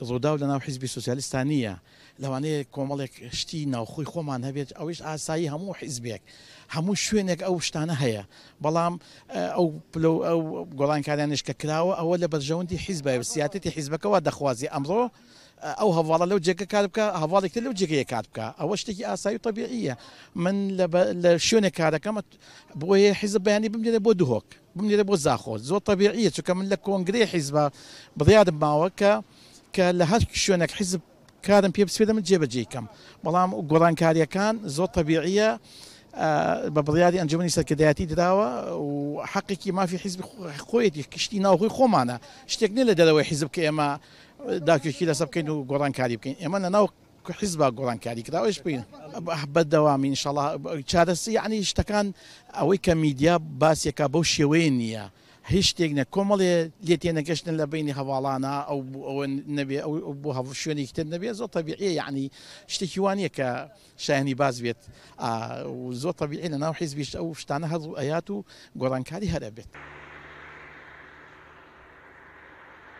ڕوودا و لە ناو حیزبی سوسیالیستانیە. لەوانەیە کۆمەڵێک شتی ناوخۆی خۆمان هەبێت ئەوش ئاسایی هەموو حیزبێک. هەموو شوێنێک ئەو شتانە هەیە. بەڵام ئەو پلو ئەو گۆڵانکاریانش کە کراوە ئەوە لە بەرژەوەندی حیزبە سیاتێتی حیزبەکەەوە دەخوازی ئەمڕۆ. ئەو هەواڵە لەو جێگە کار بکە هەواڵێکتر لەو جێگەیە کار بکە. ئەوە شتێکی ئاسایی و طبیعیە من لە شوێنێک کارەکەمە بۆیە حیزب بەیانی بمێنێ بۆ دوهۆک بمێنێ بۆ زاخۆ زۆر طبیعیە چکە من لە کۆنگری حیزبە بڕیادم ماوە کە کە لە هەر شوێنێک حیزب کارم پێ بسوێدە من جێبەجێکم بەڵام گۆڕانکاریەکان زۆر طبیعیە بە بڕیاری ئەنجومی سەرکردایەتی دراوە و حقێکی مافی حیزب خۆیەتی کشتی ناوخۆی خۆمانە. شتێک نێ لە دەرەوەی حیزب کە ئێمە داکێکی لەسەر بکەین و گۆڕانکاری بکەین. لە ناو حیزبا گۆڕانکاری کراوەش بین. بەدەوامی انشاءڵ چارەسی یعنی شتەکان ئەوەی کە میدیا باسیەکە بەو شێوەیە. هیچ شتێک نە. کۆمەڵێ لێ تێنەگەشتن لە بینی هەواڵانە ئەو ئەوە نەبێ ئەو بۆ هەڵ شوێنی تر نەبێ. زۆر تەبیعە یعنی شتێکی وانە کە شایانی باز بێت. زۆر تەبیعی لە ناو حیزبیش ئەو شتانە هەز و ئەیات و گۆڕانکاری هەرە بێت.